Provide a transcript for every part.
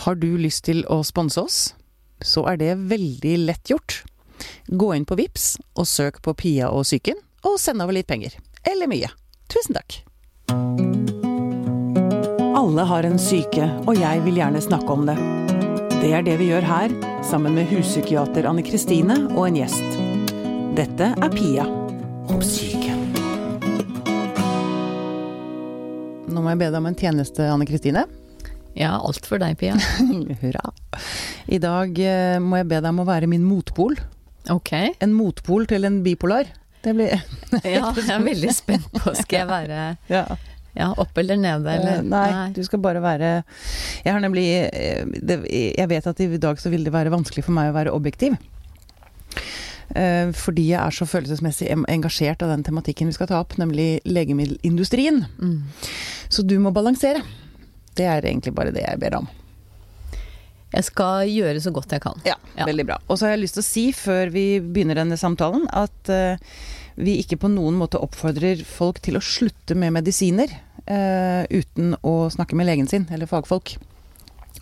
Har du lyst til å sponse oss, så er det veldig lett gjort. Gå inn på Vips og søk på Pia og psyken, og send over litt penger. Eller mye. Tusen takk. Alle har en syke, og jeg vil gjerne snakke om det. Det er det vi gjør her, sammen med huspsykiater Anne Kristine og en gjest. Dette er Pia om syke. Nå må jeg be deg om en tjeneste, Anne Kristine. Ja, alt for deg, Pia. Hurra. I dag eh, må jeg be deg om å være min motpol. Ok. En motpol til en bipolar. Det blir Ja, jeg er veldig spent på Skal jeg være ja. ja, opp eller nede, eller? Eh, Nei, du skal bare være Jeg har nemlig eh, det, Jeg vet at i dag så vil det være vanskelig for meg å være objektiv. Eh, Fordi jeg er så følelsesmessig engasjert av den tematikken vi skal ta opp, nemlig legemiddelindustrien. Mm. Så du må balansere. Det er egentlig bare det jeg ber om. Jeg skal gjøre så godt jeg kan. Ja, Ja. veldig bra. Og så har jeg lyst til å si, før vi begynner denne samtalen, at uh, vi ikke på noen måte oppfordrer folk til å slutte med medisiner uh, uten å snakke med legen sin, eller fagfolk.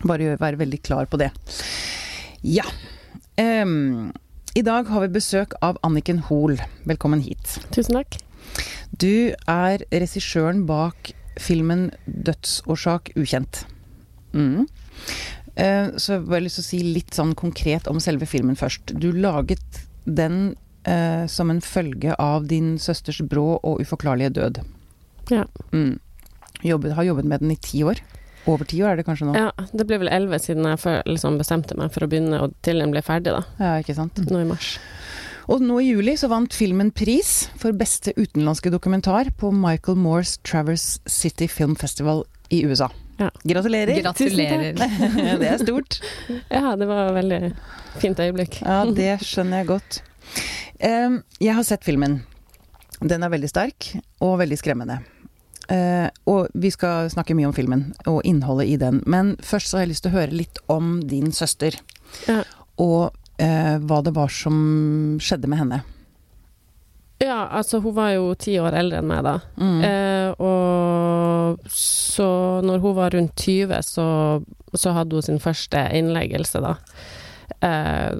Bare være veldig klar på det. Ja. Um, I dag har vi besøk av Anniken Hoel. Velkommen hit. Tusen takk. Du er regissøren bak filmen 'Dødsårsak ukjent'. Mm. Eh, Så jeg har bare lyst til å si litt sånn konkret om selve filmen først. Du laget den eh, som en følge av din søsters brå og uforklarlige død. Ja. Mm. Jobbet, har jobbet med den i ti år. Over ti år er det kanskje nå? ja, det ble vel elleve siden jeg for, liksom bestemte meg for å begynne, og til den ble ferdig, da. Ja, ikke sant. Nå i mars. Og nå i juli så vant filmen pris for beste utenlandske dokumentar på Michael Moores Traverse City Film Festival i USA. Ja. Gratulerer! Gratulerer. det er stort. Ja, det var et veldig fint øyeblikk. Ja, det skjønner jeg godt. Um, jeg har sett filmen. Den er veldig sterk og veldig skremmende. Uh, og vi skal snakke mye om filmen og innholdet i den. Men først så har jeg lyst til å høre litt om din søster. Ja. Og hva det var som skjedde med henne. Ja, altså hun var jo ti år eldre enn meg da. Mm. Eh, og så når hun var rundt 20, så, så hadde hun sin første innleggelse, da. Eh,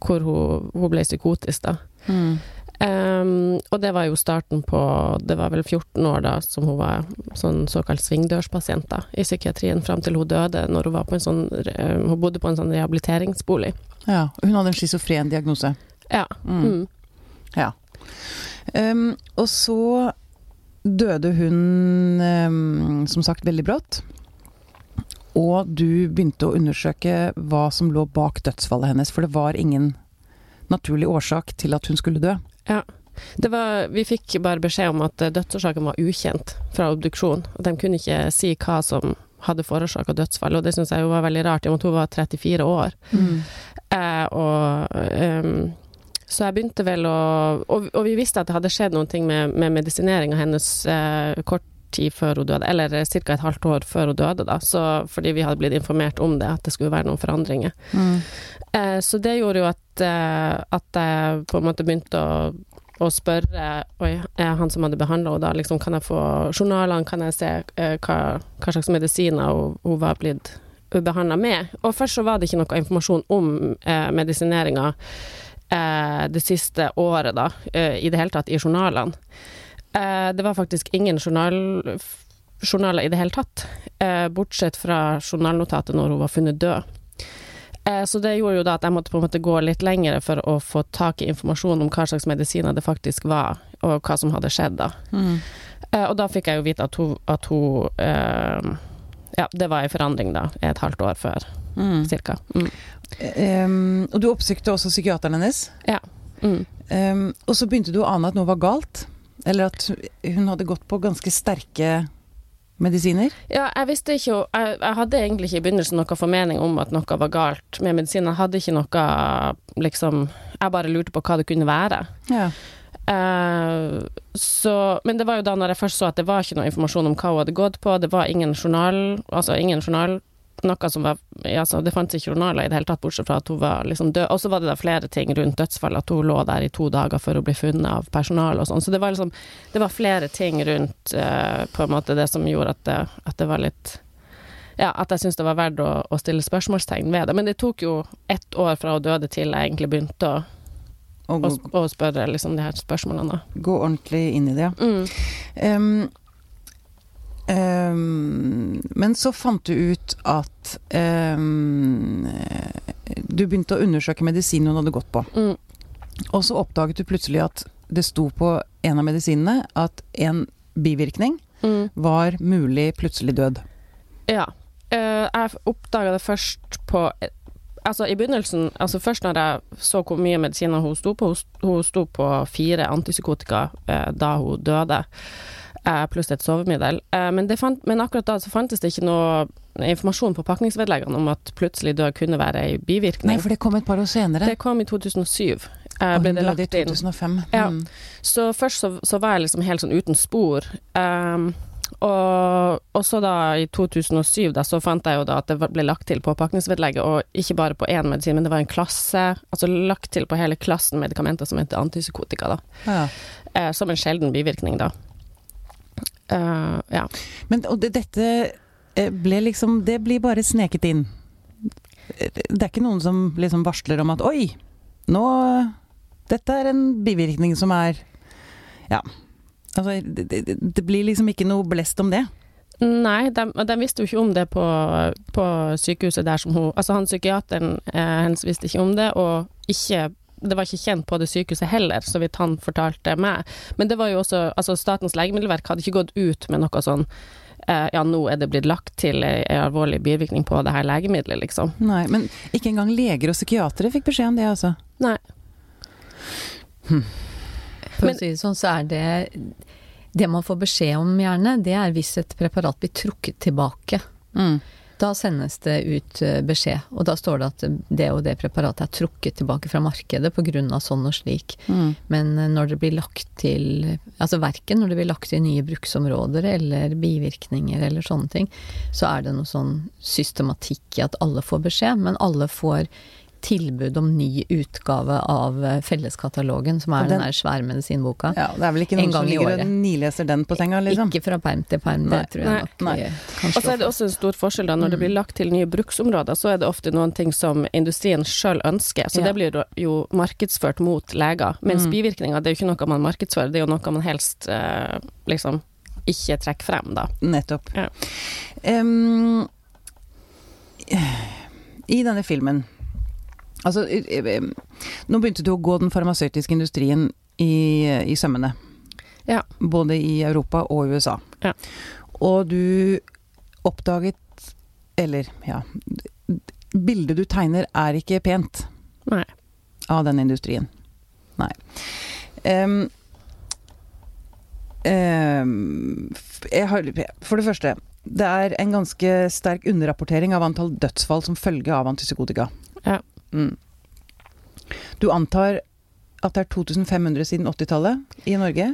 hvor hun, hun ble psykotisk, da. Mm. Ehm, og det var jo starten på Det var vel 14 år da som hun var sånn såkalt svingdørspasient da, i psykiatrien fram til hun døde, når hun var på en sånn eh, Hun bodde på en sånn rehabiliteringsbolig. Ja, hun hadde en schizofren diagnose. Ja. Mm. Mm. Ja. Um, og så døde hun um, som sagt veldig brått. Og du begynte å undersøke hva som lå bak dødsfallet hennes, for det var ingen naturlig årsak til at hun skulle dø. Ja. Det var, vi fikk bare beskjed om at eh, dødsårsaken var ukjent fra obduksjon. og de kunne ikke si hva som hadde forårsaka dødsfallet, og det syns jeg var veldig rart, i og med at hun var 34 år. Eh, og um, så jeg begynte vel å og, og vi visste at det hadde skjedd noen ting med, med medisineringa hennes eh, kort tid før hun døde, eller ca. et halvt år før hun døde, da. Så, fordi vi hadde blitt informert om det, at det skulle være noen forandringer. Mm. Eh, så det gjorde jo at, eh, at jeg på en måte begynte å, å spørre Oi, er han som hadde behandla henne, da, liksom, kan jeg få journalene, kan jeg se eh, hva, hva slags medisiner hun, hun var blitt behandla med? Og først så var det ikke noe informasjon om eh, medisineringa eh, det siste året, da, eh, i det hele tatt, i journalene. Eh, det var faktisk ingen journal, journaler i det hele tatt, eh, bortsett fra journalnotatet når hun var funnet død. Eh, Så det gjorde jo da at jeg måtte på en måte gå litt lengre for å få tak i informasjon om hva slags medisiner det faktisk var, og hva som hadde skjedd da. Mm. Eh, Og da fikk jeg jo vite at hun, at hun eh, Ja, det var en forandring da, et halvt år før, Mm. cirka. Mm. Um, og du oppsøkte også psykiateren hennes. Ja. Em, og så begynte du å ane at noe var galt. Eller at hun hadde gått på ganske sterke medisiner. Ja, jeg visste ikke jeg, jeg hadde egentlig ikke i begynnelsen noe formening om at noe var galt med medisinen. Jeg hadde ikke noe liksom Jeg bare lurte på hva det kunne være. Ja. Uh, så, men det var jo da når jeg først så at det var ikke noe informasjon om hva hun hadde gått på, det var ingen journal, altså ingen journal, noe som var altså Det fantes ikke journaler i det hele tatt, bortsett fra at hun var liksom død. Og så var det da flere ting rundt dødsfallet, at hun lå der i to dager før hun ble funnet av personal og sånn. Så det var liksom Det var flere ting rundt uh, på en måte det som gjorde at det, at det var litt ja, at jeg syntes det var verdt å, å, stille spørsmålstegn ved det. Men det tok jo ett år fra hun døde til jeg egentlig begynte å, å, å spørre liksom, de her spørsmålene. Gå ordentlig inn i det, ja. Mm. Um, um, men så fant du ut at um, Du begynte å undersøke medisinen hun hadde gått på. Mm. Og så oppdaget du plutselig at det sto på en av medisinene at en bivirkning mm. var mulig plutselig død. Ja. Uh, jeg oppdaga det først på Altså i begynnelsen, altså først når jeg så hvor mye medisiner hun sto på, hun sto på fire antipsykotika uh, da hun døde, pluss et sovemiddel. Men, fant, men, akkurat da så fantes det ikke noe informasjon på pakningsvedleggene om at plutselig død kunne være ei bivirkning. Nei, for det kom et par år senere? Det kom i 2007. Og det lagt inn. i 2005. Ja. Mm. Så først så, så, var jeg liksom helt sånn uten spor. Um, og, og så da i 2007 da, så fant jeg jo da at det ble lagt til påpakningsvedlegget, og ikke bare på én medisin, men det var en klasse, altså lagt til på hele klassen medikamenter som heter antipsykotika, da. Ja. Eh, som en sjelden bivirkning, da. Uh, ja. Men og det, dette ble liksom Det blir bare sneket inn. Det er ikke noen som liksom varsler om at oi, nå dette er en bivirkning som er Ja. Altså, det, det, det blir liksom ikke noe blest om det. Nei, de, de, visste jo ikke om det på, på, sykehuset der som hun Altså han psykiateren eh, hennes visste ikke om det, og ikke det var ikke kjent på det sykehuset heller, så vidt han fortalte meg. Men det var jo også Altså, Statens legemiddelverk hadde ikke gått ut med noe sånn eh, Ja, nå er det blitt lagt til en alvorlig bivirkning på det her legemiddelet, liksom. Nei, men ikke engang leger og psykiatere fikk beskjed om det, altså? Nei. Hm. For Men, å si det sånn, så er det Det man får beskjed om gjerne, det er hvis et preparat blir trukket tilbake. Mm. Da sendes det ut eh, beskjed, og da står det at det og det preparatet er trukket tilbake fra markedet pga. sånn og slik. Mm. Men eh, når det blir lagt til Altså verken når det blir lagt til nye bruksområder eller bivirkninger eller sånne ting, så er det noe sånn systematikk i at alle får beskjed, men alle får tilbud om ny utgave av eh, Felleskatalogen, som er den, den der svære medisinboka. Ja, det er vel ikke noen som ligger og nileser den på senga, liksom? Ikke fra perm til perm, det tror jeg nok. Nei. Og så er det også en stor forskjell da, når det blir mm. lagt til nye bruksområder, så er det ofte noen ting som industrien sjøl ønsker, så ja. det blir jo markedsført mot leger. Mens mm. bivirkninger, det er jo ikke noe man markedsfører, det er jo noe man helst eh, liksom ikke trekker frem, da. Nettopp. Ja. Um, I denne filmen Altså, nå begynte du å gå den farmasøytiske industrien i, i sømmene. Ja. Både i Europa og USA. Ja. Og du oppdaget Eller, ja Bildet du tegner er ikke pent. Nei. Av den industrien. Nei. Um, um, har, for det første, det er en ganske sterk underrapportering av antall dødsfall som følge av antipsykotika. Ja. Mm. Du antar at det er 2500 siden 80-tallet i Norge?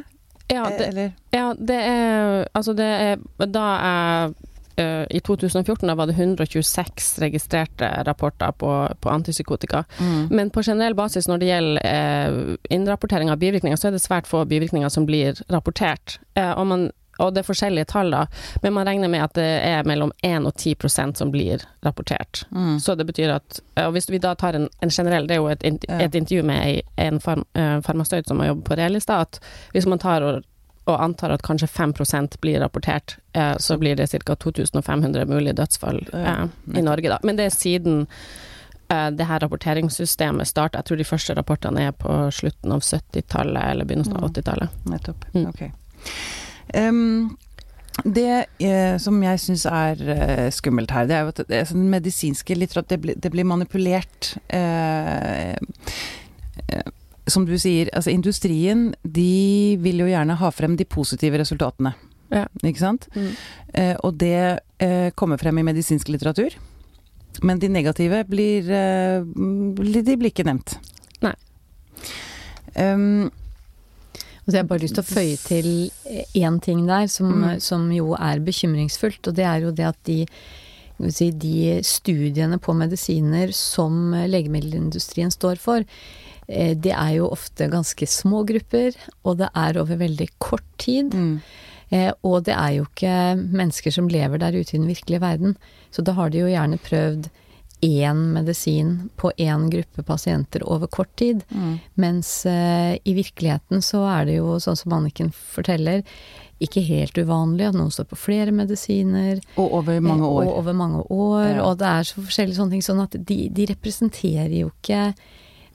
Ja, det, Eller? ja, det er Altså, det er Da jeg uh, I 2014 da var det 126 registrerte rapporter på, på antipsykotika. Mm. Men på generell basis når det gjelder eh, innrapportering av bivirkninger, så er det svært få bivirkninger som blir rapportert. Eh, og man og det er forskjellige tall, da, men man regner med at det er mellom 1 og 10% som blir rapportert. Mm. Så det betyr at Og hvis vi da tar en, en generell Det er jo et, et intervju med en farm, farmasøyt som har jobbet på Realista, at hvis man tar og, og antar at kanskje 5% blir rapportert, eh, så blir det ca. 2500 mulige dødsfall eh, i Norge, da. Men det er siden det her rapporteringssystemet starta. Jeg tror de første rapportene er på slutten av 70-tallet eller begynnelsen av 80-tallet. Mm. Nettopp. Mm. Ok. Um, det eh, som jeg syns er eh, skummelt her, det er jo at det, den medisinske litteratur det, det, blir manipulert. Eh, eh, som du sier, altså industrien de vil jo gjerne ha frem de positive resultatene. Ja. Ikke sant? Mm. Eh, og det eh, kommer frem i medisinsk litteratur. Men de negative blir De blir ikke nevnt. Nei. Um, og så har jeg bare lyst til å føye til én ting der som, mm. som, jo er bekymringsfullt, og det er jo det at de, si, de studiene på medisiner som legemiddelindustrien står for, eh, det er jo ofte ganske små grupper, og det er over veldig kort tid. Mm. Eh, og det er jo ikke mennesker som lever der ute i den virkelige verden. Så da har de jo gjerne prøvd én medisin på én gruppe pasienter over kort tid. Mm. Mens uh, i virkeligheten så er det jo, sånn som Anniken forteller, ikke helt uvanlig at noen står på flere medisiner. Og over mange år. Og over mange år. Ja. Og det er så forskjellige sånne ting. Sånn at de, de representerer jo ikke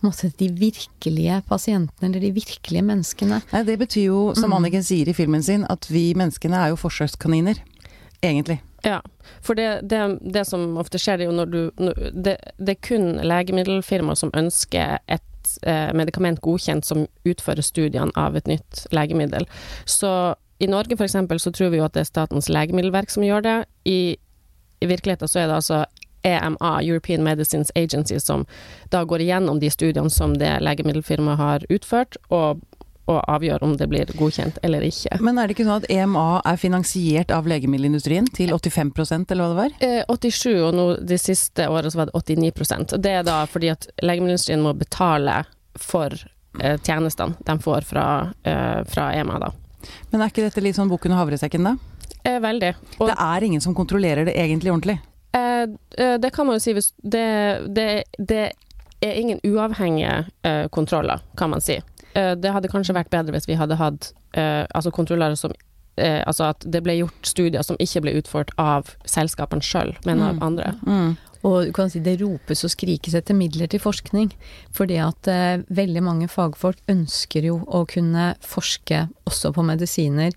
måte, de virkelige pasientene, eller de virkelige menneskene. Nei, det betyr jo, som mm. Anniken sier i filmen sin, at vi menneskene er jo forsøkskaniner. Egentlig. Ja, for det, det, det som ofte skjer, er jo når du det, det, er kun legemiddelfirmaer som ønsker et eh, medikament godkjent som utfører studiene av et nytt legemiddel. Så i Norge f.eks. så tror vi jo at det er Statens legemiddelverk som gjør det. I, i virkeligheten så er det altså EMA, European Medicines Agency, som da går igjennom de studiene som det legemiddelfirmaet har utført, og, og, avgjør om det blir godkjent eller ikke. Men er det ikke sånn at EMA er finansiert av legemiddelindustrien til 85% eller hva det var? Eh, 87, og nå de siste årene så var det 89 og Det er da fordi at legemiddelindustrien må betale for eh, tjenestene de får fra, eh, fra EMA, da. Men er ikke dette litt sånn bukken og havresekken, da? Eh, veldig. Og det er ingen som kontrollerer det egentlig ordentlig? Eh, eh, det kan man jo si hvis det, det, det er ingen uavhengige eh, kontroller, kan man si. Det hadde kanskje vært bedre hvis vi hadde hatt altså kontrollører som Altså at det ble gjort studier som ikke ble utført av selskapene sjøl, men av mm. andre. Mm. Og du kan si det ropes og skrikes etter midler til forskning. Fordi at eh, veldig mange fagfolk ønsker jo å kunne forske også på medisiner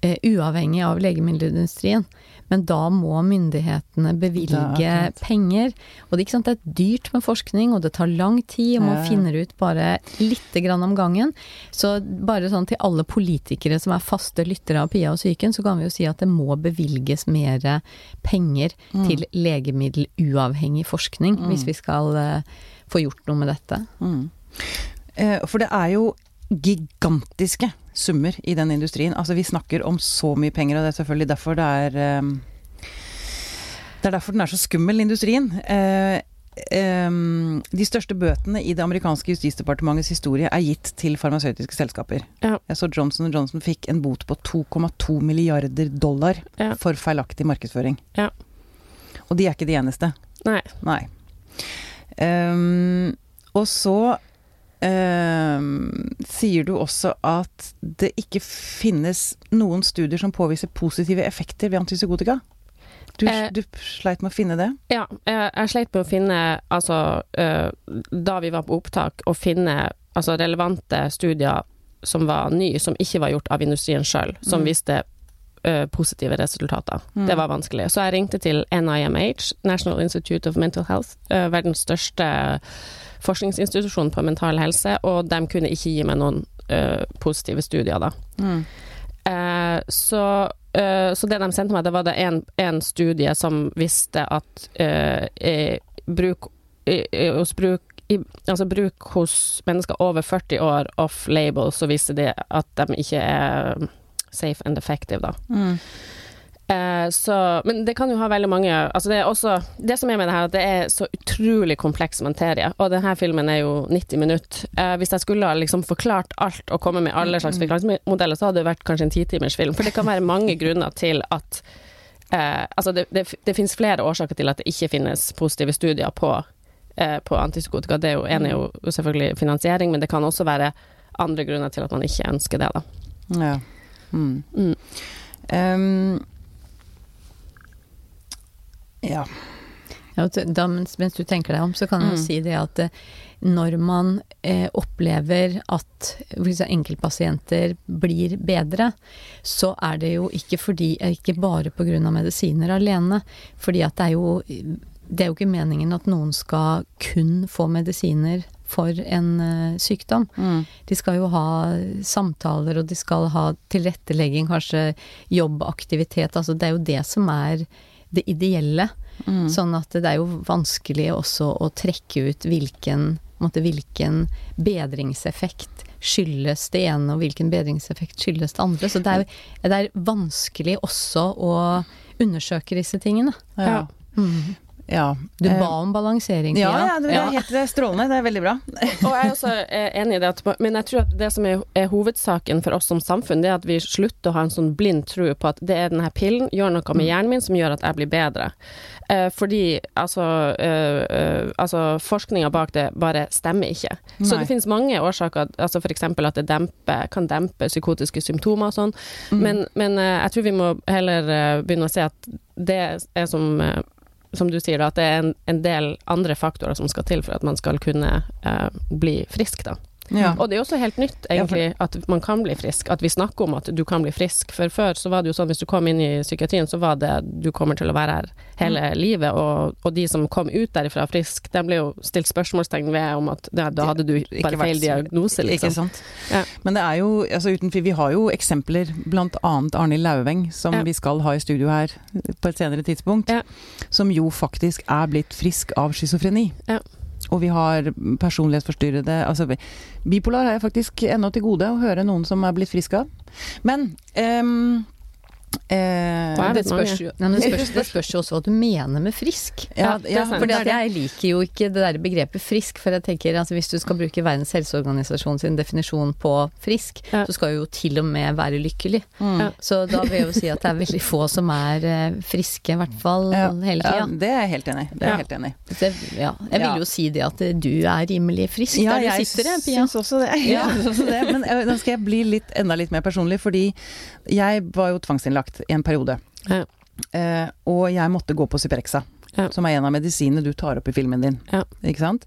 eh, uavhengig av legemiddelindustrien. Men da må myndighetene bevilge penger. Og det, det, er dyrt med forskning, og det tar lang tid, og man finner ut bare lite grann om gangen. Så bare sånn til alle politikere som er faste lyttere av Pia og psyken, så kan vi jo si at det må bevilges mer penger mm. til legemiddeluavhengig forskning, mm. hvis vi skal uh, få gjort noe med dette. Mm. Eh, for det er jo gigantiske summer i den industrien. Altså vi snakker om så mye penger, og det er selvfølgelig derfor det er um, Det er derfor den er så skummel, industrien. Uh, um, de største bøtene i det amerikanske justisdepartementets historie er gitt til farmasøytiske selskaper. Ja. Jeg så Johnson Johnson fikk en bot på 2,2 milliarder dollar ja. for feilaktig markedsføring. Ja. Og de er ikke de eneste. Nei. Nei. Um, og så Uh, sier du også at det ikke finnes noen studier som påviser positive effekter ved antipsykotika? Du, eh, du sleit med å finne det? Ja, jeg, jeg sleit med å finne, altså uh, Da vi var på opptak, å finne altså, relevante studier som var nye, som ikke var gjort av industrien sjøl, som mm. viste positive resultater. Mm. Det var vanskelig. Så jeg ringte til NIMH, National Institute of Mental Health, verdens største forskningsinstitusjon på mental helse, og de kunne ikke gi meg noen uh, positive studier, da. Mm. Uh, så, uh, så, det de sendte meg, det var det en, en studie som visste at bruk, hos bruk i, altså bruk hos mennesker over 40 år off label, så viser det at de ikke er safe and effective, da. Mm. Eh, så, men det kan jo ha veldig mange altså Det også Det som er med det her, at det er så utrolig kompleks materie. Og denne filmen er jo 90 minutter. Eh, hvis jeg skulle ha liksom forklart alt og kommet med alle slags mm. forklaringsmodeller, så hadde det vært kanskje en titimersfilm. For det kan være mange grunner til at eh, Altså, det, det, det finnes flere årsaker til at det ikke finnes positive studier på, eh, på antipsykotika. Det er jo en er jo selvfølgelig finansiering, men det kan også være andre grunner til at man ikke ønsker det, da. Ja. Mm. Mm. Um, ja. ja da, mens du tenker deg om, så kan jeg mm. si det at eh, når man eh, opplever at enkeltpasienter blir bedre, så er det jo ikke fordi Ikke bare pga. medisiner alene. Fordi at det er jo det er jo ikke meningen at noen skal kun få medisiner for en uh, sykdom. Mm. De skal jo ha samtaler, og de skal ha tilrettelegging, kanskje jobbaktivitet. Altså det er jo det som er det ideelle. Mm. Sånn at det er jo vanskelig også å trekke ut hvilken, måte, hvilken bedringseffekt skyldes det ene, og hvilken bedringseffekt skyldes det andre. Så det er, det er vanskelig også å undersøke disse tingene. Ja. Mm. Ja. Du eh, ba om balansering, Ja, Pia. ja, det er helt det er strålende. Det er veldig bra. Og jeg er også eh, enig i det, at, men jeg tror at det som er, er hovedsaken for oss som samfunn, det er at vi slutter å ha en sånn blind tro på at det er denne pillen gjør noe med hjernen min som gjør at jeg blir bedre. Eh, fordi altså, eh, eh, altså forskninga bak det bare stemmer ikke. Så Nei. det finnes mange årsaker, altså f.eks. at det demper, kan dempe psykotiske symptomer og sånn, Mm. men, men eh, jeg tror vi må heller eh, begynne å se at det er som eh, som du sier, da, at det er en, en del andre faktorer som skal til for at man skal kunne eh, bli frisk, da. Ja. Og det er også helt nytt, egentlig, at man kan bli frisk. At vi snakker om at du kan bli frisk. For før så var det jo sånn, hvis du kom inn i psykiatrien, så var det du kommer til å være her hele Mm. livet. Og, og de som kom ut derifra frisk, de ble jo stilt spørsmålstegn ved om at da, da hadde du bare feil diagnose, liksom. Ikke sant. Ja. Men det er jo, altså uten tvil, vi har jo eksempler, blant annet Arnhild Lauveng, som Ja. vi skal ha i studio her på et senere tidspunkt, Ja. som jo faktisk er blitt frisk av schizofreni. Ja. Og vi har personlighetsforstyrrede Altså, bipolar har jeg faktisk ennå til gode å høre noen som er blitt frisk av. Men um, eh, Er Det spørs, jo, nei, men det, spørs, det spørs jo også hva du mener med frisk. ja, Ja, ja, er jeg liker jo ikke det der begrepet frisk, for jeg tenker at hvis du skal bruke Verdens helseorganisasjon sin definisjon på frisk, Ja. så skal du jo til og med være lykkelig. Mm. Ja. Så da vil jeg jo si at det er veldig få som er eh, friske, i hvert fall Ja, hele ja, det er jeg helt enig i. Det er Ja. jeg helt enig i. Det, ja. Jeg vil jo si det at eh, du er rimelig frisk der du sitter, jeg, Pia. syns også det. Ja. Jeg syns også det. Men eh, nå skal jeg bli litt, enda litt mer personlig, fordi jeg var jo tvangsinnlagt i en periode. Ja. Eh, og jeg måtte gå på Cyprexa, Ja. som er en av medisinene du tar opp i filmen din. Ja. Ikke sant?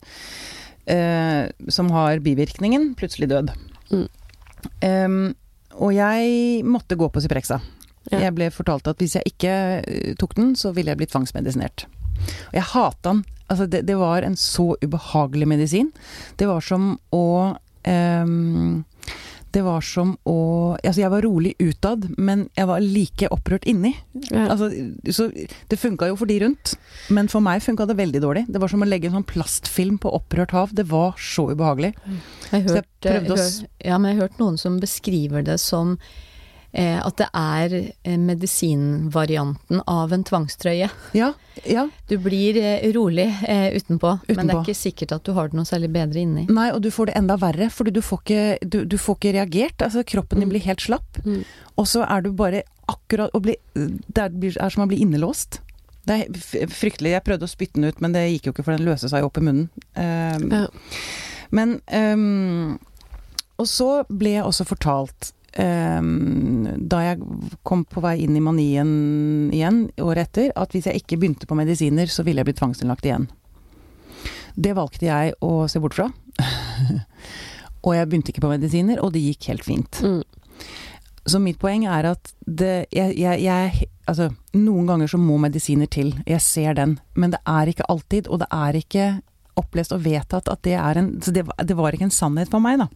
Eh, som har bivirkningen plutselig død. Mm. Eh, og jeg måtte gå på Cyprexa. Jeg ble fortalt at hvis jeg ikke eh, tok den, så ville jeg blitt tvangsmedisinert. Og jeg hata den. Altså, det, det var en så ubehagelig medisin. Det var som å Det var som å Altså, jeg var rolig utad, men jeg var like opprørt inni. Ja. Altså, så det funka jo for de rundt, men for meg funka det veldig dårlig. Det var som å legge en sånn plastfilm på opprørt hav. Det var så ubehagelig. Jeg hørt, Så jeg prøvde å ja, men jeg har hørt noen som beskriver det som at det er eh, medisinvarianten av en tvangstrøye. Ja, ja. Du blir eh, rolig eh, utenpå, men det er ikke sikkert at du har det noe særlig bedre inni. Nei, og du får det enda verre, fordi du får ikke, du, du får ikke reagert. Altså, kroppen din Mm. blir helt slapp. Mm. Og så er du bare akkurat bli, Det er, som å bli innelåst. Det er fryktelig. Jeg prøvde å spytte den ut, men det gikk jo ikke, for den løste seg opp i munnen. Um, Ja. Men um, Og så ble jeg også fortalt da jeg kom på vei inn i manien igjen året etter, at hvis jeg ikke begynte på medisiner, så ville jeg bli tvangsinnlagt igjen. Det valgte jeg å se bort fra. og jeg begynte ikke på medisiner, og det gikk helt fint. Mm. Så mitt poeng er at det jeg, jeg, jeg Altså, noen ganger så må medisiner til. Jeg ser den. Men det er ikke alltid, og det er ikke opplest og vedtatt at det er en Så det, det var ikke en sannhet for meg, da.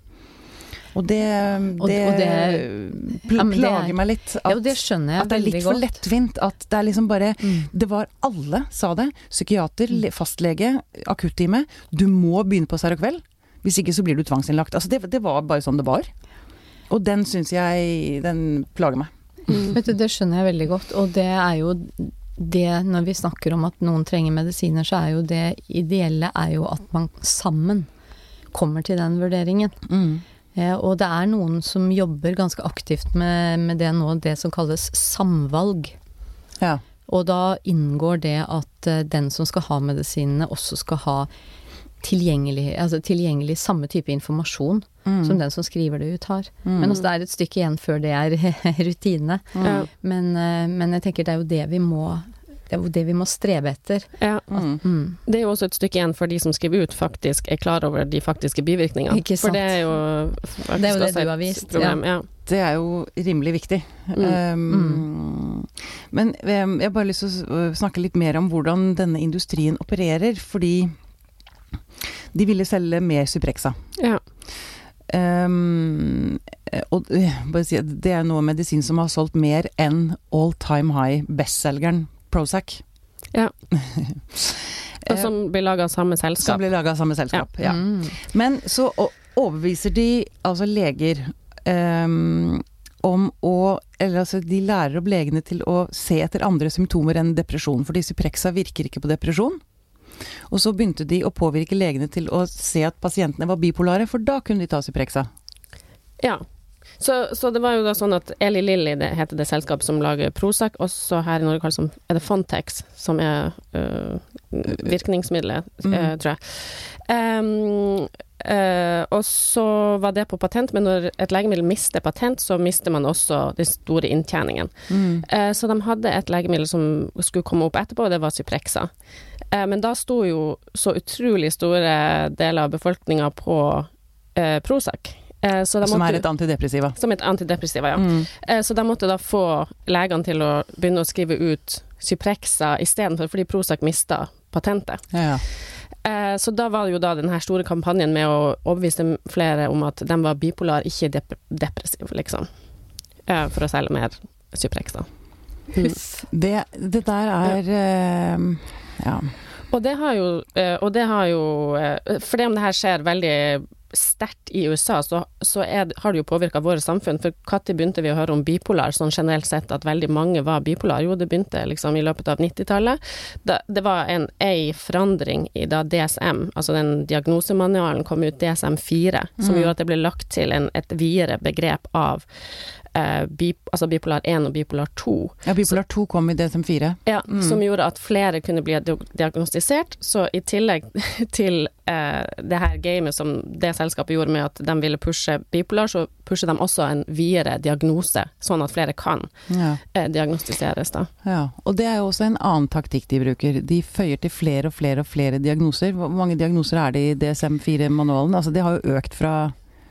Og det, det, og det- pl Ja, men det er- plager meg litt. Ja, og det skjønner jeg at det er litt for lettvint. At det er liksom bare Mm. Det var alle sa det. Psykiater, fastlege, akuttime. Du må begynne på Serokveld. Hvis ikke så blir du tvangsinnlagt. Altså det, det var bare sånn det var. Og den syns jeg Den plager meg. Mm. Vet du, det skjønner jeg veldig godt, og det er jo det Når vi snakker om at noen trenger medisiner, så er jo det ideelle er jo at man sammen kommer til den vurderingen. Eh, og det er noen som jobber ganske aktivt med, med det nå, det som kalles samvalg. Ja. Og da inngår det at eh, den som skal ha medisinene, også skal ha tilgjengelig, altså tilgjengelig samme type informasjon Mm. som den som skriver det ut har. Men altså, det er et stykke igjen før det er rutine. Mm. Men, eh, men jeg tenker det er jo det vi må det er jo det vi må strebe etter. Ja. Mm. Mm. Det er jo også et stykke igjen for de som skriver ut, faktisk er klar over de faktiske bivirkningene. Ikke For det er jo Det er jo det du har vist, Problem. Ja. Det er jo rimelig viktig. Um, Men um, jeg har bare lyst til å snakke litt mer om hvordan denne industrien opererer, fordi de ville selge mer Suprexa. Ja. Um, og eh, bare si det er noe medisin som har solgt mer enn all time high bestselgeren Prozac. Ja. Og som blir laga av samme selskap. Som blir laga av samme selskap. Ja. Mm. Men så overbeviser de altså leger um, om å Eller altså, de lærer opp legene til å se etter andre symptomer enn depresjon, for Suprexa Cyprexa virker ikke på depresjon. Og så begynte de å påvirke legene til å se at pasientene var bipolare, for da kunne de ta Cyprexa. Ja. Så, så, det var jo da sånn at Eli Lilly det heter det selskapet som lager Prozac, også her i Norge kalles det, er det Fontex, som er øh, virkningsmiddelet, mm. øh, tror jeg. Um, uh, og så var det på patent, men når et legemiddel mister patent, så mister man også den store inntjeningen. Mm. Uh, så de hadde et legemiddel som skulle komme opp etterpå, og det var Cyprexa. Uh, men da sto jo så utrolig store deler av befolkninga på Prozac. Som måtte, er et antidepressiva? Som et antidepressiva, ja. Mm. Så de måtte da få legene til å begynne å skrive ut Cyprexa istedenfor, fordi Prozac mista patentet. Ja, ja. Eh, så da var det jo da den her store kampanjen med å overbevise flere om at de var bipolar, ikke dep depressiv, liksom. Eh, for å selge mer Cyprexa. Mm. Det, det, der er uh, ja. Og det har jo, og det har jo For det om det her skjer veldig sterkt i USA, så, så er, har det jo påvirka våre samfunn. For når begynte vi å høre om bipolar, sånn generelt sett, at veldig mange var bipolar? Jo, det begynte liksom i løpet av 90-tallet. Det var en ei forandring i da DSM, altså den diagnosemanualen kom ut, DSM-4, som mm. gjorde at det ble lagt til en, et videre begrep av eh, bi, altså bipolar 1 og bipolar 2. Ja, bipolar 2 kom i DSM-4. Ja, mm. som gjorde at flere kunne bli diagnostisert. Så i tillegg til eh, det her gamet som det selskapet gjorde med at de ville pushe bipolar, så pusher de også en videre diagnose, sånn at flere kan ja. eh, diagnostiseres, da. Ja, og det er jo også en annen taktikk de bruker. De føyer til flere og flere og flere diagnoser. Hvor mange diagnoser er det i DSM-4-manualen? Altså, det har jo økt fra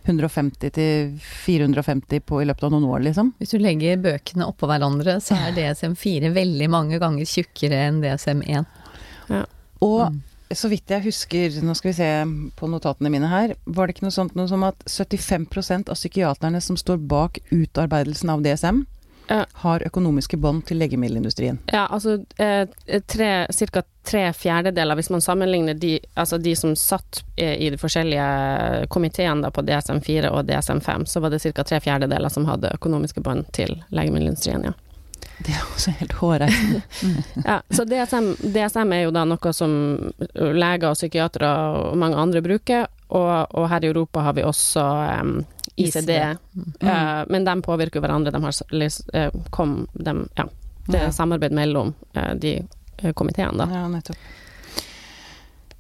150 til 450 på i løpet av noen år, liksom. Hvis du legger bøkene oppå hverandre, så er DSM4 veldig mange ganger tjukkere enn DSM1. Ja. Og mm. så vidt jeg husker, nå skal vi se på notatene mine her, var det ikke noe sånt noe som at 75% av psykiaterne som står bak utarbeidelsen av DSM, ja. har økonomiske bånd til legemiddelindustrien. Ja, altså eh, ca. tre fjerdedeler, hvis man sammenligner de, altså de som satt eh, i de forskjellige komiteene på DSM4 og DSM5, så var det ca. tre fjerdedeler som hadde økonomiske bånd til legemiddelindustrien, ja. Det er også helt hårreisende. ja, så DSM, DSM, er jo da noe som leger og psykiatere og mange andre bruker, og, og her i Europa har vi også um, ICD. Mm. Uh, men de påvirker hverandre. De har uh, kom, de, ja, det er samarbeid mellom uh, de komiteene, da. Ja, nettopp.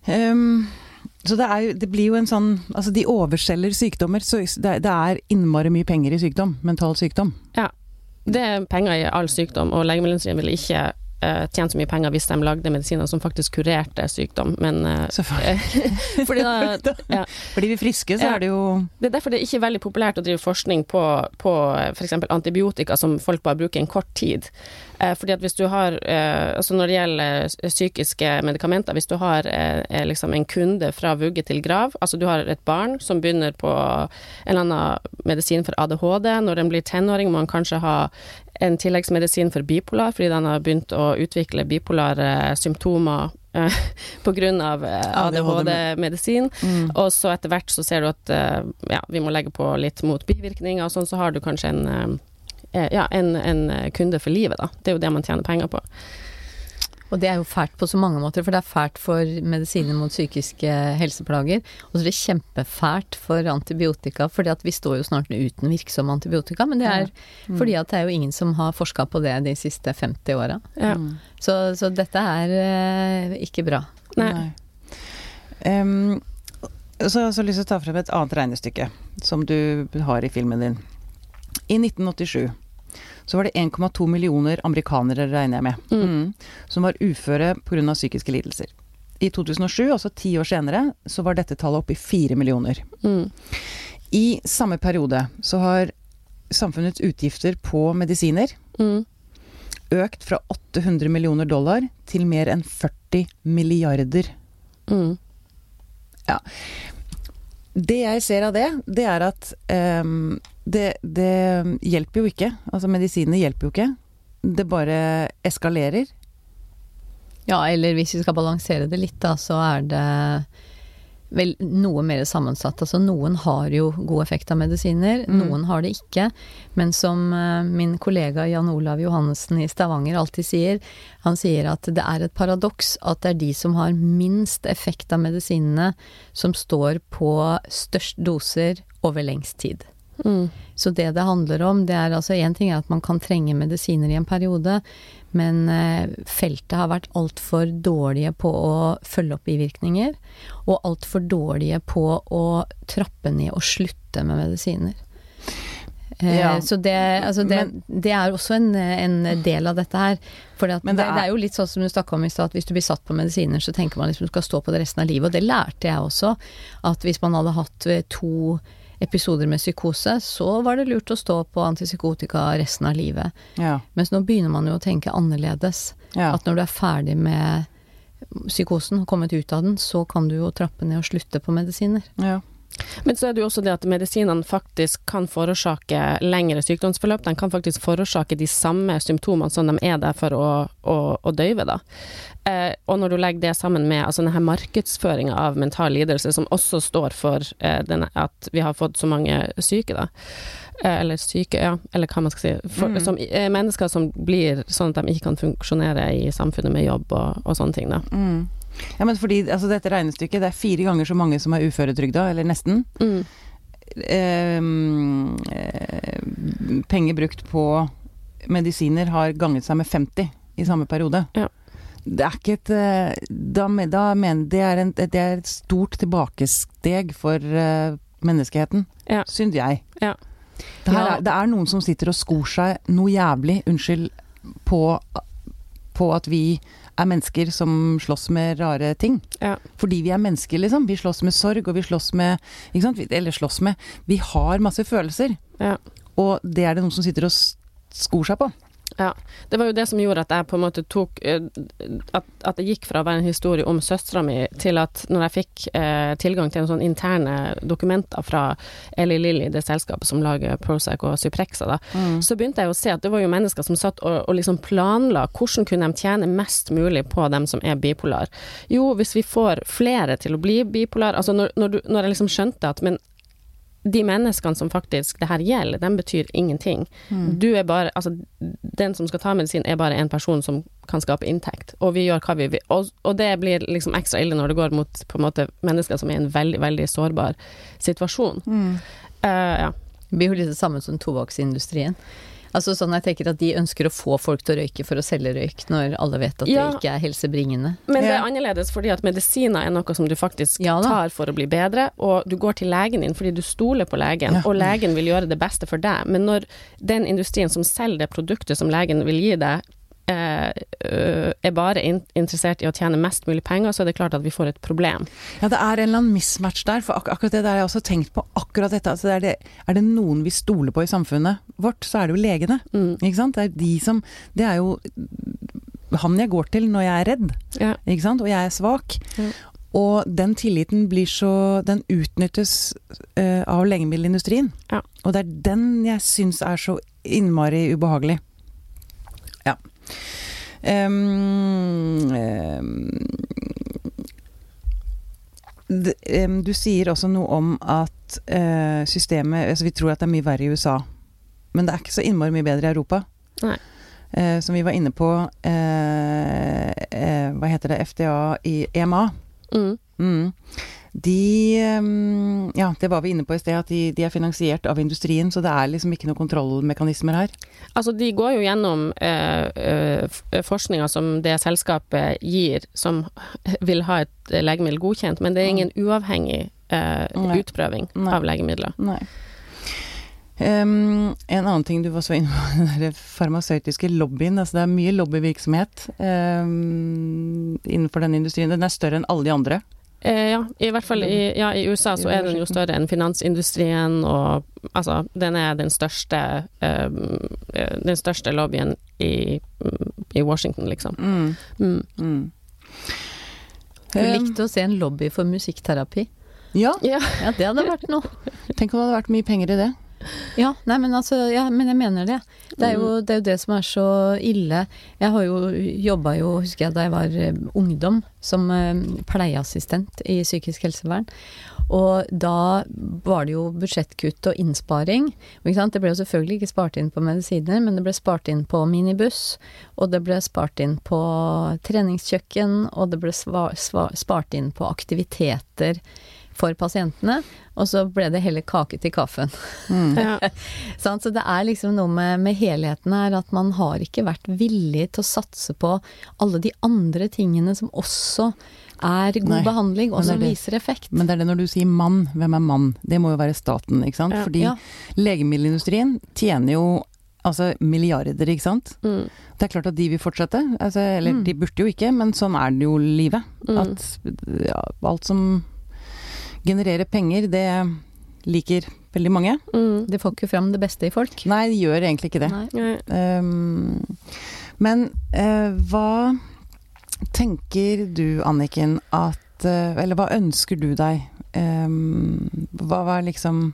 Um, så det, er, det, blir jo en sånn Altså, de overselger sykdommer, så det, det er innmari mye penger i sykdom. Mental sykdom. Ja. Det er penger i all sykdom, og legemiddelindustrien vil ikke uh, tjent så mye penger hvis de lagde medisiner som faktisk kurerte sykdom, men uh, fordi, da, ja. fordi vi er friske, så ja. er det jo Det er derfor det er ikke veldig populært å drive forskning på, på f.eks. antibiotika som folk bare bruker en kort tid. Uh, fordi at hvis du har Altså når det gjelder psykiske medikamenter, hvis du har liksom en kunde fra vugge til grav, altså du har et barn som begynner på en eller annen medisin for ADHD, når den blir tenåring må man kanskje ha en tilleggsmedisin for bipolar, fordi den har begynt å utvikle bipolare symptomer eh, pga. Eh, ADHD-medisin. Mm. Og så etter hvert så ser du at eh, ja, vi må legge på litt mot bivirkninger og sånn, så har du kanskje en, eh, ja, en, en kunde for livet, da. Det er jo det man tjener penger på. Og det er jo fælt på så mange måter, for det er fælt for medisiner mot psykiske helseplager. Og så er det kjempefælt for antibiotika, fordi at vi står jo snart uten virksom antibiotika. Men det er mm. fordi at det er jo ingen som har forska på det de siste 50 åra. Ja. Mm. Så, så, dette er eh, ikke bra. Nei. Nei. Um, så har jeg lyst til å ta frem et annet regnestykke som du har i filmen din. I 1987 så var det 1,2 millioner amerikanere, regner jeg med, mm. mm som var uføre pga. psykiske lidelser. I 2007, altså ti år senere, så var dette tallet oppe i 4 millioner. Mm. I samme periode så har samfunnets utgifter på medisiner mm. økt fra 800 millioner dollar til mer enn 40 milliarder. Mm. Ja. Det jeg ser av det, det er at um, det, det, hjelper jo ikke. Altså medisinene hjelper jo ikke. Det bare eskalerer. Ja, eller hvis vi skal balansere det litt, da, så er det vel noe mer sammensatt. Altså noen har jo god effekt av medisiner, mm. noen har det ikke. Men som uh, min kollega Jan Olav Johannessen i Stavanger alltid sier, han sier at det er et paradoks at det er de som har minst effekt av medisinene, som står på størst doser over lengst tid. Mm. Så det det handler om, det er altså én ting er at man kan trenge medisiner i en periode, men eh, feltet har vært altfor dårlige på å følge opp bivirkninger, og altfor dårlige på å trappe ned og slutte med medisiner. Eh, ja. Så det, altså det, men, det, er også en, en, del av dette her. For det, det, er, jo litt sånn som du snakka om i stad, at hvis du blir satt på medisiner, så tenker man liksom du skal stå på det resten av livet. Og det lærte jeg også. At hvis man hadde hatt to episoder med psykose, så var det lurt å stå på antipsykotika resten av livet. Ja. Mens nå begynner man jo å tenke annerledes. Ja. At når du er ferdig med psykosen og kommet ut av den, så kan du jo trappe ned og slutte på medisiner. Ja. Men så er det jo også det at medisinene faktisk kan forårsake lengre sykdomsforløp. De kan faktisk forårsake de samme symptomene som de er der for å, å, å døyve, da. Eh, og når du legger det sammen med altså denne markedsføringa av mental lidelse, som også står for eh, denne, at vi har fått så mange syke, da. Eh, eller syke, ja, eller hva man skal si. For, mm. som, eh, mennesker som blir sånn at de ikke kan funksjonere i samfunnet med jobb og, og sånne ting, da. Mm. Ja, men fordi altså, dette regnestykket, det er fire ganger så mange som er uføretrygda, eller nesten. Mm. Ehm, eh, penger brukt på medisiner har ganget seg med 50 i samme periode. Ja. Det er ikke et eh, Da, da mener det er, en, det er et stort tilbakesteg for uh, menneskeheten, ja. syns jeg. Ja. Det, er, det, er, noen som sitter og skor seg noe jævlig, unnskyld, på, på at vi er mennesker som slåss med rare ting. Ja. Fordi vi er mennesker, liksom. Vi slåss med sorg, og vi slåss med ikke sant? Eller slåss med Vi har masse følelser. Ja. Og det er det noen som sitter og skor seg på. Ja. Det var jo det som gjorde at jeg på en måte tok eh, At, at det gikk fra å være en historie om søstera mi, til at når jeg fikk eh, tilgang til noen sånne interne dokumenter fra Eli Lilly, det selskapet som lager Prozac og Cyprexa, da, mm. så begynte jeg å se at det var jo mennesker som satt og, og liksom planla hvordan kunne de tjene mest mulig på dem som er bipolar. Jo, hvis vi får flere til å bli bipolar Altså når, når, du, når jeg liksom skjønte at men de menneskene som faktisk det her gjelder, de betyr ingenting. Mm. Du er bare Altså, den som skal ta medisin, er bare en person som kan skape inntekt, og vi gjør hva vi vil. Og, og det blir liksom ekstra ille når det går mot på en måte mennesker som er i en veldig, veldig sårbar situasjon. Mm. Uh, ja. Det blir jo litt det samme som tobakksindustrien. Altså sånn jeg tenker at De ønsker å få folk til å røyke for å selge røyk, når alle vet at ja. det ikke er helsebringende. Men det er annerledes fordi at medisiner er noe som du faktisk ja, tar for å bli bedre, og du går til legen din fordi du stoler på legen, ja. og legen vil gjøre det beste for deg. Men når den industrien som selger det produktet som legen vil gi deg, er bare interessert i å tjene mest mulig penger, så er det klart at vi får et problem. Ja, det er en eller annen mismatch der. For ak akkurat det der har jeg også tenkt på. akkurat dette. Altså, er, det, er, det, noen vi stoler på i samfunnet vårt, så er det jo legene. Mm. Ikke sant? Det er de som Det er jo han jeg går til når jeg er redd, ja. ikke sant? og jeg er svak. Ja. Og den tilliten blir så Den utnyttes uh, av legemiddelindustrien. Ja. Og det er den jeg syns er så innmari ubehagelig. Ja. Um, um, du sier også noe om at uh, systemet altså Vi tror at det er mye verre i USA. Men det er ikke så innmari mye bedre i Europa. Nei. Uh, som vi var inne på uh, Hva heter det? FDA i EMA. Mm. Mm de ehm, Ja, det var vi inne på i sted, at de, de, er finansiert av industrien, så det er liksom ikke noen kontrollmekanismer her. Altså, de går jo gjennom eh, eh forskninga som det selskapet gir, som vil ha et legemiddel godkjent, men det er ingen uavhengig eh, utprøving Nei. av legemidler. Nei. Um, en annen ting du var så inne på, den farmasøytiske lobbyen. Altså det er mye lobbyvirksomhet um, innenfor denne industrien. Den er større enn alle de andre. Eh, ja, i hvert fall i, ja, i, USA så er den jo større enn finansindustrien, og altså Den er den største eh, Den største lobbyen i, i Washington, liksom. Mm. Mm. Mm. Du likte å se en lobby for musikkterapi? Ja. ja. ja. det hadde vært noe. Tenk om det hadde vært mye penger i det. Ja, nei, men altså, ja, men jeg mener det. Det er, jo, Mm. det er jo det som er så ille. Jeg har jo jobba jo, husker jeg da jeg var eh, ungdom, som eh, pleieassistent i psykisk helsevern. Og da var det jo budsjettkutt og innsparing. Det ble jo selvfølgelig ikke spart inn på medisiner, men det ble spart inn på minibuss, og det ble spart inn på treningskjøkken, og det ble spart inn på aktiviteter for pasientene. Og så ble det heller kake til kaffen. Ja. Så det er liksom noe med, med helheten her, at man har ikke vært villig til å satse på alle de andre tingene som også er god Nei, behandling, og som er viser effekt. Men det er det når du sier mann, hvem er mann? Det må jo være staten, ikke sant? Ja. Fordi Ja. legemiddelindustrien tjener jo altså milliarder, ikke sant? Mm. Det er klart at de vil fortsette. Altså, eller Mm. de burde jo ikke, men sånn er det jo livet. Mm. At ja, alt som genererer penger, det liker veldig mange. Mm. Det får ikke fram det beste i folk. Nei, det gjør egentlig ikke det. Um, men uh, hva tenker du, Anniken, at uh, Eller hva ønsker du deg? Um, hva var liksom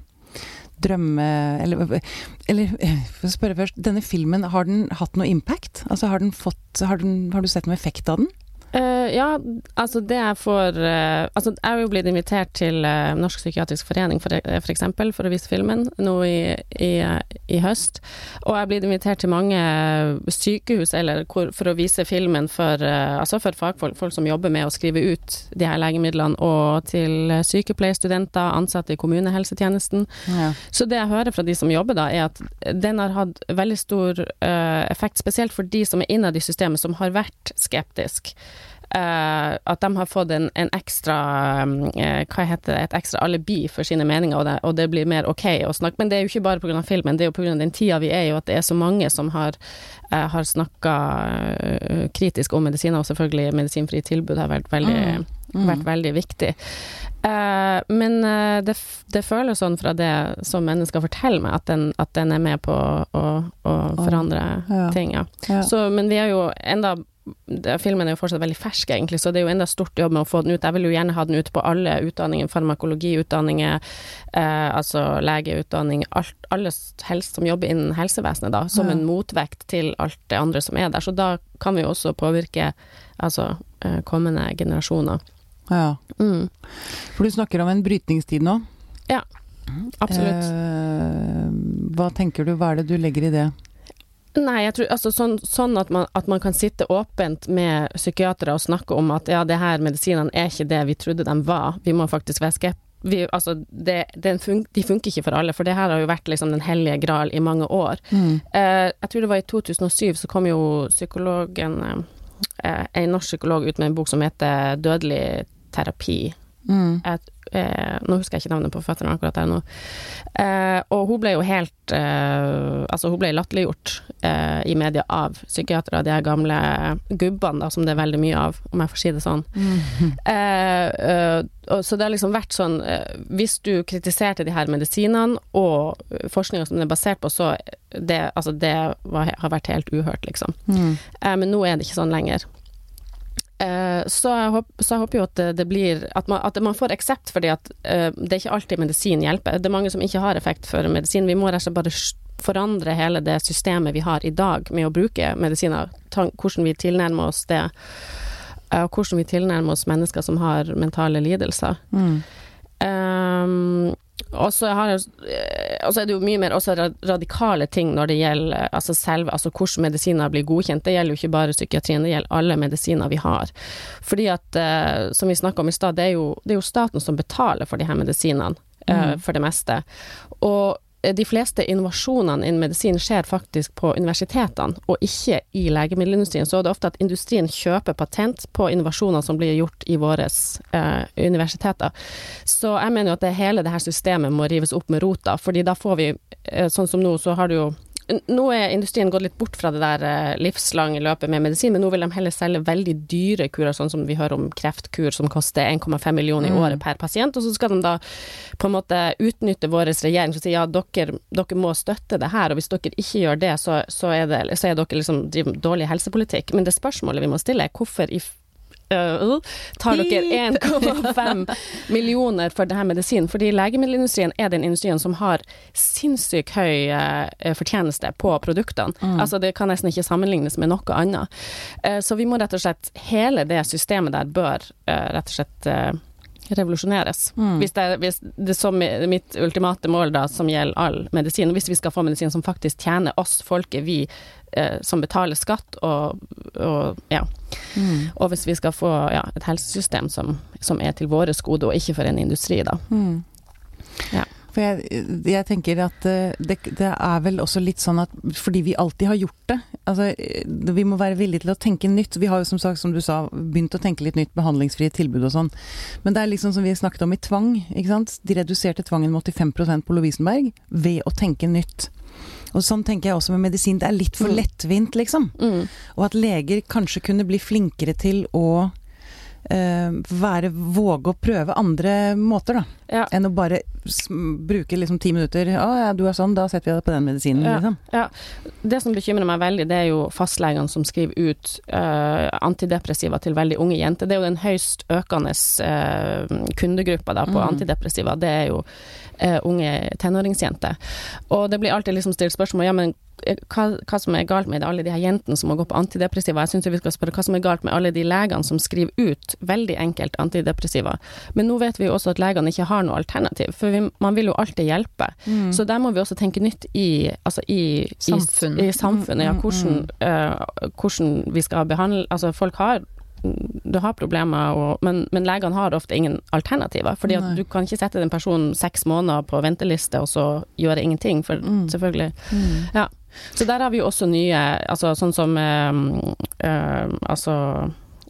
drømme... Eller, eller jeg for å spørre først, denne filmen, har den hatt noe impact? Altså har den fått Har, den, har du sett noe effekt av den? Eh, ja, altså det jeg får uh, Altså jeg har jo blitt invitert til uh, Norsk psykiatrisk forening for, eh, for eksempel, for å vise filmen nå i, i, i høst. Og jeg har blitt invitert til mange sykehus eller hvor, for å vise filmen for, eh, altså for fagfolk, folk som jobber med å skrive ut de her legemidlene, og til sykepleierstudenter, ansatte i kommunehelsetjenesten. Ja. Så det jeg hører fra de som jobber da, er at den har hatt veldig stor eh, effekt, spesielt for de som er innad i systemet, som har vært skeptisk. Eh, at de har fått en, en ekstra eh, Hva heter det, et ekstra alibi for sine meninger, og det, og det blir mer ok å snakke. Men det er jo ikke bare pga. filmen, det er jo pga. den tida vi er i, og at det er så mange som har, uh, har snakka kritisk om medisiner, og selvfølgelig medisinfrie tilbud har vært veldig, Mm. vært veldig viktig. Uh, men uh, det, det føles sånn fra det som mennesker forteller meg, at den, at den er med på å, å forandre Ja. ting. Ja. Ja. Så, men vi er jo enda Filmen er jo fortsatt veldig fersk, egentlig, så det er jo enda stort jobb med å få den ut. Jeg vil jo gjerne ha den ut på alle utdanninger, farmakologiutdanninger, eh, altså legeutdanning, alt, alle helst som jobber innen helsevesenet, da, som Ja. en motvekt til alt det andre som er der. Så da kan vi jo også påvirke altså, eh, kommende generasjoner. ja. Mm. For du snakker om en brytningstid nå. Ja, Absolutt. Eh, hva tenker du, hva er det du legger i det? Nei, jeg tror altså sånn, sånn at, man, at man kan sitte åpent med psykiatere og snakke om at ja, det her medisinene er ikke det vi trodde de var. Vi må faktisk være skep... Vi, altså, det, den fun de funker ikke for alle, for det her har jo vært liksom den hellige gral i mange år. Mm. Eh, jeg tror det var i 2007 så kom jo psykologen eh, En norsk psykolog ut med en bok som heter 'Dødelig terapi'. Mm. Et, eh, nå husker jeg ikke navnet på føttene akkurat der nå. Eh, og hun ble jo helt eh, Altså, hun ble latterliggjort eh, i media av psykiatere, de her gamle gubbene, da, som det er veldig mye av, om jeg får si det sånn. Eh, eh, og, så det har liksom vært sånn eh, Hvis du kritiserte de her medisinene og forskninga som den er basert på, så det, altså det var, har vært helt uhørt, liksom. Mm. Eh, men nå er det ikke sånn lenger. Eh, så, jeg håper, så jeg håper jo at det, blir at man, at man får aksept, fordi at uh, det er ikke alltid medisin hjelper. Det er mange som ikke har effekt for medisin. Vi må rett og slett bare forandre hele det systemet vi har i dag med å bruke medisiner. Hvordan vi tilnærmer oss det, eh, og hvordan vi tilnærmer oss mennesker som har mentale lidelser. Mm. Um, og så har eh, og så er det jo mye mer radikale ting når det gjelder eh, altså selve, altså hvordan medisiner blir godkjent. Det gjelder jo ikke bare psykiatrien, det gjelder alle medisiner vi har. Fordi at, eh, som vi snakka om i stad, det, det er jo staten som betaler for de her medisinene, mm. for det meste. Og de fleste innovasjonene innen medisin skjer faktisk på universitetene, og ikke i legemiddelindustrien. Så er det ofte at industrien kjøper patent på innovasjoner som blir gjort i våre eh, universiteter. Så jeg mener jo at det hele det her systemet må rives opp med rota, fordi da får vi, eh, sånn som nå, så har du jo nå er industrien gått litt bort fra det der eh, livslange løpet med medisin, men nå vil de heller selge veldig dyre kurer, sånn som vi hører om kreftkur som koster 1,5 millioner i året per pasient, og så skal de da på en måte utnytte vår regjering som sier ja, dere, dere må støtte det her, og hvis dere ikke gjør det, så, så, er, det, så er dere liksom driver dårlig helsepolitikk. Men det spørsmålet vi må stille er hvorfor i uh, tar dere 1,5 millioner for denne medisinen. Fordi legemiddelindustrien er den industrien som har sinnssykt høy uh, fortjeneste på produktene. Mm. Altså det kan nesten ikke sammenlignes med noe annet. Uh, så vi må rett og slett Hele det systemet der bør rett og slett revolusjoneres. Mm. Hvis, det, hvis det er mitt ultimate mål da, som gjelder all medisin, hvis vi skal få medisin som faktisk tjener oss, folket, vi eh, som betaler skatt, og, og ja. Mm. Og hvis vi skal få ja, et helsesystem som, som, er til våres gode, og ikke for en industri, da. Mm. Ja. For jeg, jeg, tenker at eh, det, det, er vel også litt sånn at fordi vi alltid har gjort det altså Vi må være villige til å tenke nytt. Vi har jo som sagt, som du sa, begynt å tenke litt nytt, behandlingsfrie tilbud og sånn. Men det er liksom som vi snakket om i tvang, ikke sant. De reduserte tvangen med 85% på Lovisenberg ved å tenke nytt. Og sånn tenker jeg også med medisin. Det er litt for mm. lettvint, liksom. Mm. Og at leger kanskje kunne bli flinkere til å være, våge å prøve andre måter, da. Ja. Enn å bare bruke liksom ti minutter 'Å ja, du er sånn, da setter vi deg på den medisinen', ja. liksom. Ja. Det som bekymrer meg veldig, det er jo fastlegene som skriver ut uh, antidepressiva til veldig unge jenter. Det er jo den høyst økende uh, kundegruppa da, på mm. antidepressiva. Det er jo unge tenåringsjenter. Og det blir alltid liksom stilt spørsmål ja, men hva, hva, som er galt med alle de her jentene som må gå på antidepressiva. Jeg syns vi skal spørre hva som er galt med alle de legene som skriver ut veldig enkelt antidepressiva. Men nå vet vi jo også at legene ikke har noe alternativ, for vi, man vil jo alltid hjelpe. Mm. Så der må vi også tenke nytt i, altså i, samfunnet. i, i samfunnet. Ja, mm, mm, hvordan, uh, hvordan vi skal behandle Altså, folk har du har problemer, og, men, men, legene har ofte ingen alternativer. fordi at du kan ikke sette den personen seks måneder på venteliste og så gjøre ingenting, for mm. selvfølgelig mm. Ja. Så der har vi jo også nye, altså sånn som um, um, Altså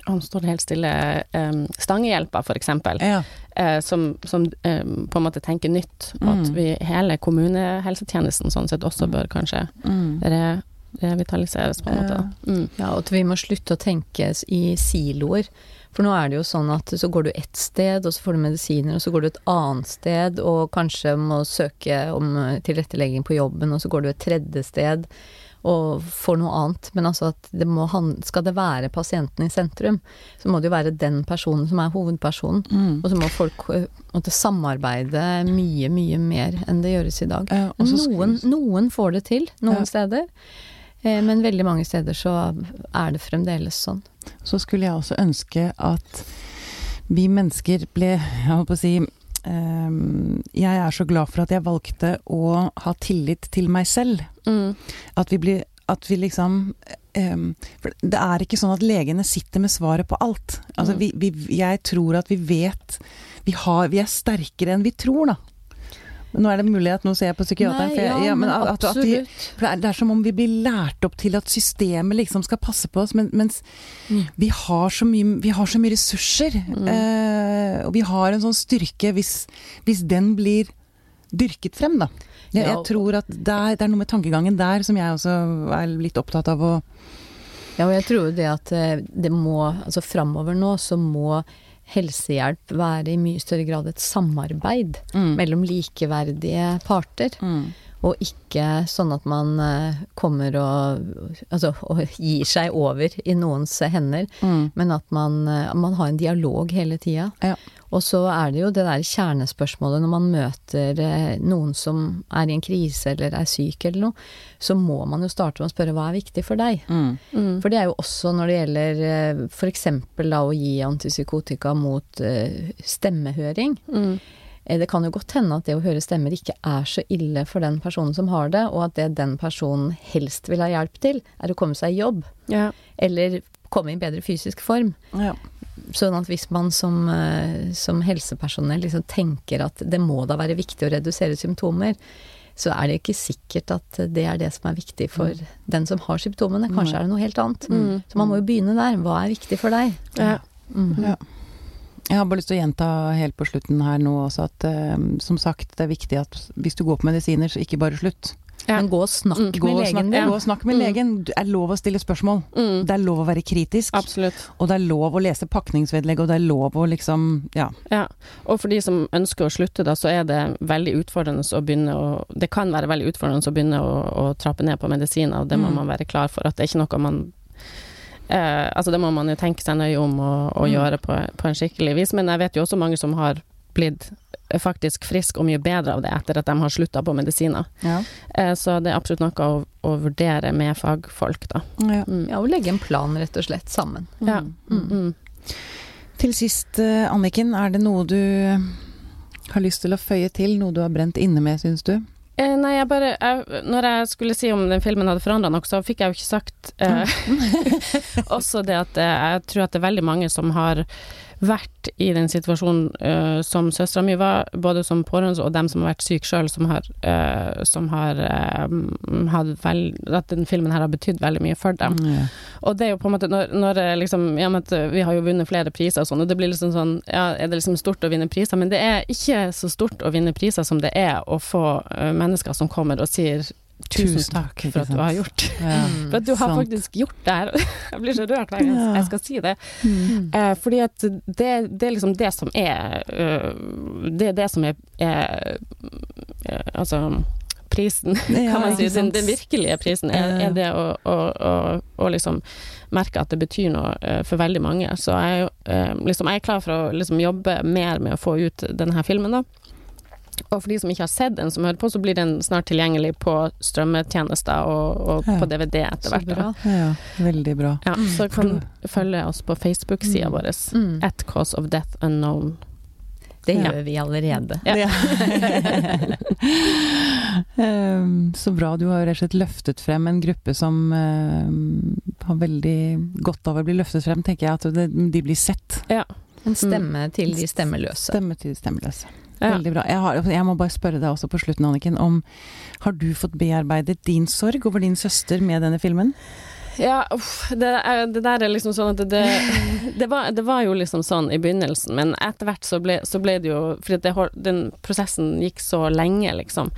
nå står det helt stille. Um, stangehjelpa, for eksempel. Ja. Uh, som, som på en måte tenker nytt. Mm. at mm. vi, hele kommunehelsetjenesten sånn sett også bør kanskje mm. Re, revitaliseres, på en måte. Mm. Ja, og at vi må slutte å tenke i siloer. For nå er det jo sånn at så går du ett sted, og så får du medisiner, og så går du et annet sted, og kanskje må søke om tilrettelegging på jobben, og så går du et tredje sted og får noe annet. Men altså at det må skal det være pasienten i sentrum, så må det jo være den personen som er hovedpersonen. Mm. Og så må folk eh, måtte samarbeide mye, mye mer enn det gjøres i dag. Ja, noen, noen, får det til noen ja. steder. Eh, men veldig mange steder så er det fremdeles sånn. Så skulle jeg også ønske at vi mennesker ble, jeg holdt på å si um, Jeg er så glad for at jeg valgte å ha tillit til meg selv. Mm. At vi blir at vi liksom um, For det er ikke sånn at legene sitter med svaret på alt. Altså, mm. vi, vi, jeg tror at vi vet vi, har, vi er sterkere enn vi tror, da. Nå er det mulig at nå ser jeg på psykiateren. Nei, ja, ja, men at, at, at de, for det er, det er, som om vi blir lært opp til at systemet liksom skal passe på oss, men, mens mm. vi, har så mye, vi har så mye ressurser. Mm. Eh, og vi har en sånn styrke hvis, hvis den blir dyrket frem, da. Jeg, jeg tror at det er, det er, noe med tankegangen der som jeg også er litt opptatt av å Ja, og jeg tror det at eh, det må Altså framover nå så må helsehjelp være i mye større grad et samarbeid mm. mellom likeverdige parter. Mm. Og ikke sånn at man eh, kommer og, altså, og gir seg over i noens hender, mm. men at man, eh, man, har en dialog hele tida. Ja. Og så er det jo det der kjernespørsmålet når man møter eh, noen som er i en krise eller er syk eller noe, så må man jo starte med å spørre hva er viktig for deg? Mm. Mm. For det er jo også når det gjelder f.eks. da å gi antipsykotika mot stemmehøring. Mm. Det kan jo godt hende at det å høre stemmer ikke er så ille for den personen som har det, og at det den personen helst vil ha hjelp til, er å komme seg i jobb. Ja. Eller komme i bedre fysisk form. Ja. Sånn at hvis man som, eh, som helsepersonell liksom tenker at det må da være viktig å redusere symptomer, så er det ikke sikkert at det er det som er viktig for mm. den som har symptomene. Kanskje er det noe helt annet. Mm. Så man må jo begynne der. Hva er viktig for deg? Ja. Mm. ja. Jeg har bare lyst til å gjenta helt på slutten her nå også at eh, som sagt, det er viktig at hvis du går på medisiner, så ikke bare slutt. Ja. Men gå og snakk mm. med legen din. Gå og snakk med mm. legen. Det er lov å stille spørsmål. Mm. Det er lov å være kritisk. Absolutt. Og det er lov å lese pakningsvedlegg, og det er lov å liksom ja. ja. Og for de som ønsker å slutte, da, så er det veldig utfordrende å begynne å Det kan være veldig utfordrende å begynne å, å trappe ned på medisiner, og det må mm. man være klar for. At det er ikke noe man eh, Altså, det må man jo tenke seg nøye om å, og Mm. gjøre på, på en skikkelig vis, men jeg vet jo også mange som har blitt faktisk frisk og mye bedre av det etter at de har slutta på medisiner. Ja. Eh, så det er absolutt noe å, å vurdere med fagfolk, da. Ja. Mm. Ja, og legge en plan rett og slett sammen. Ja. Mm. Mm. Til sist, eh, Anniken, er det noe du har lyst til å føye til? Noe du har brent inne med, syns du? Eh, nei, jeg bare jeg, Når jeg skulle si om den filmen hadde forandra noe, så fikk jeg jo ikke sagt eh, også det at eh, jeg tror at det er veldig mange som har vært i den situasjonen uh, som søstera mi var, både som pårørende og dem som har vært syke sjøl, som har, uh, som har uh, hatt vel, At den filmen her har betydd veldig mye for dem. Ja. Og det er jo på en måte når, når liksom ja, Vi har jo vunnet flere priser og sånn, og det blir liksom sånn Ja, er det liksom stort å vinne priser? Men det er ikke så stort å vinne priser som det er å få eh, mennesker som kommer og sier Tusen takk for at du har gjort Ja. For at du har sant. faktisk gjort det her. Jeg blir så rørt hver gang Ja. jeg skal si det. Mm. Eh, fordi at det, det er liksom det som er øh, Det er det som er, er øh, Altså prisen, kan man si. Den, den virkelige prisen er, er det å, å, å, å liksom merke at det betyr noe øh, for veldig mange. Så jeg, liksom, jeg er klar for å liksom jobbe mer med å få ut denne filmen, da. Og for de som ikke har sett den som hører på, så blir den snart tilgjengelig på strømmetjenester og, og Ja. på DVD etter hvert. bra. Ja, veldig bra. Ja, Mm. så kan du følge oss på Facebook-sida Mm. vår. Mm. At Cause of Death Unknown. Det Ja. gjør vi allerede. Ja. um, Så bra. Du har rett og slett løftet frem en gruppe som um, har veldig godt av å bli løftet frem, tenker jeg. At det, de blir sett. En stemme til de stemmeløse. Stemme til de stemmeløse. Ja. Veldig bra. Jeg, har, jeg må bare spørre deg også på slutten, Anniken, om har du fått bearbeidet din sorg over din søster med denne filmen? Ja, uff, det, er- det der er liksom sånn at det, det, var, det var jo liksom sånn i begynnelsen, men etter hvert så ble, så ble det jo Fordi den prosessen gikk så lenge, liksom.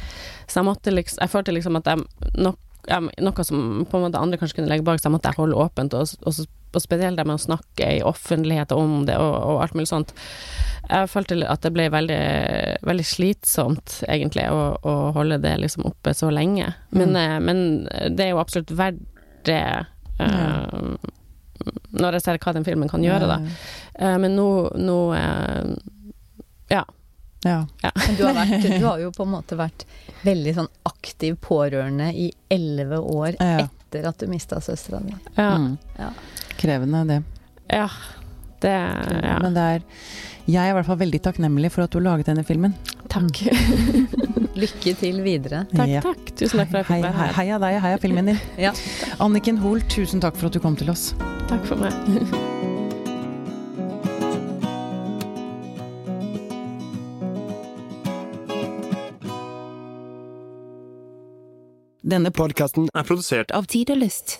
Så jeg måtte liksom Jeg følte liksom at jeg nok, Noe som på en måte andre kanskje kunne legge bak, så jeg måtte jeg holde åpent, og, og, så- og spesielt det med å snakke i offentlighet om det, og, og alt mulig sånt. Jeg følte at det ble veldig, veldig slitsomt, egentlig, å, å holde det liksom oppe så lenge. Men, Mm. eh, men det er jo absolutt verdt det eh, når jeg ser hva den filmen kan gjøre, da. Uh, men nå, nå uh, Ja. Ja. Men du har, vært, du har jo på en måte vært veldig sånn aktiv pårørende i elleve år Ja. etter at du mista søstera di. Ja. Mm. Krevende, det. ja. Det ja. Men det er Jeg er i hvert fall veldig takknemlig for at du laget denne filmen. Takk. Lykke til videre. takk, Ja. takk. Tusen takk for at jeg fikk være her. heia deg, heia filmen din. Ja. Anniken Hoel, tusen takk for at du kom til oss. Takk for meg. Denne Podkasten er produsert av Tid og Lyst.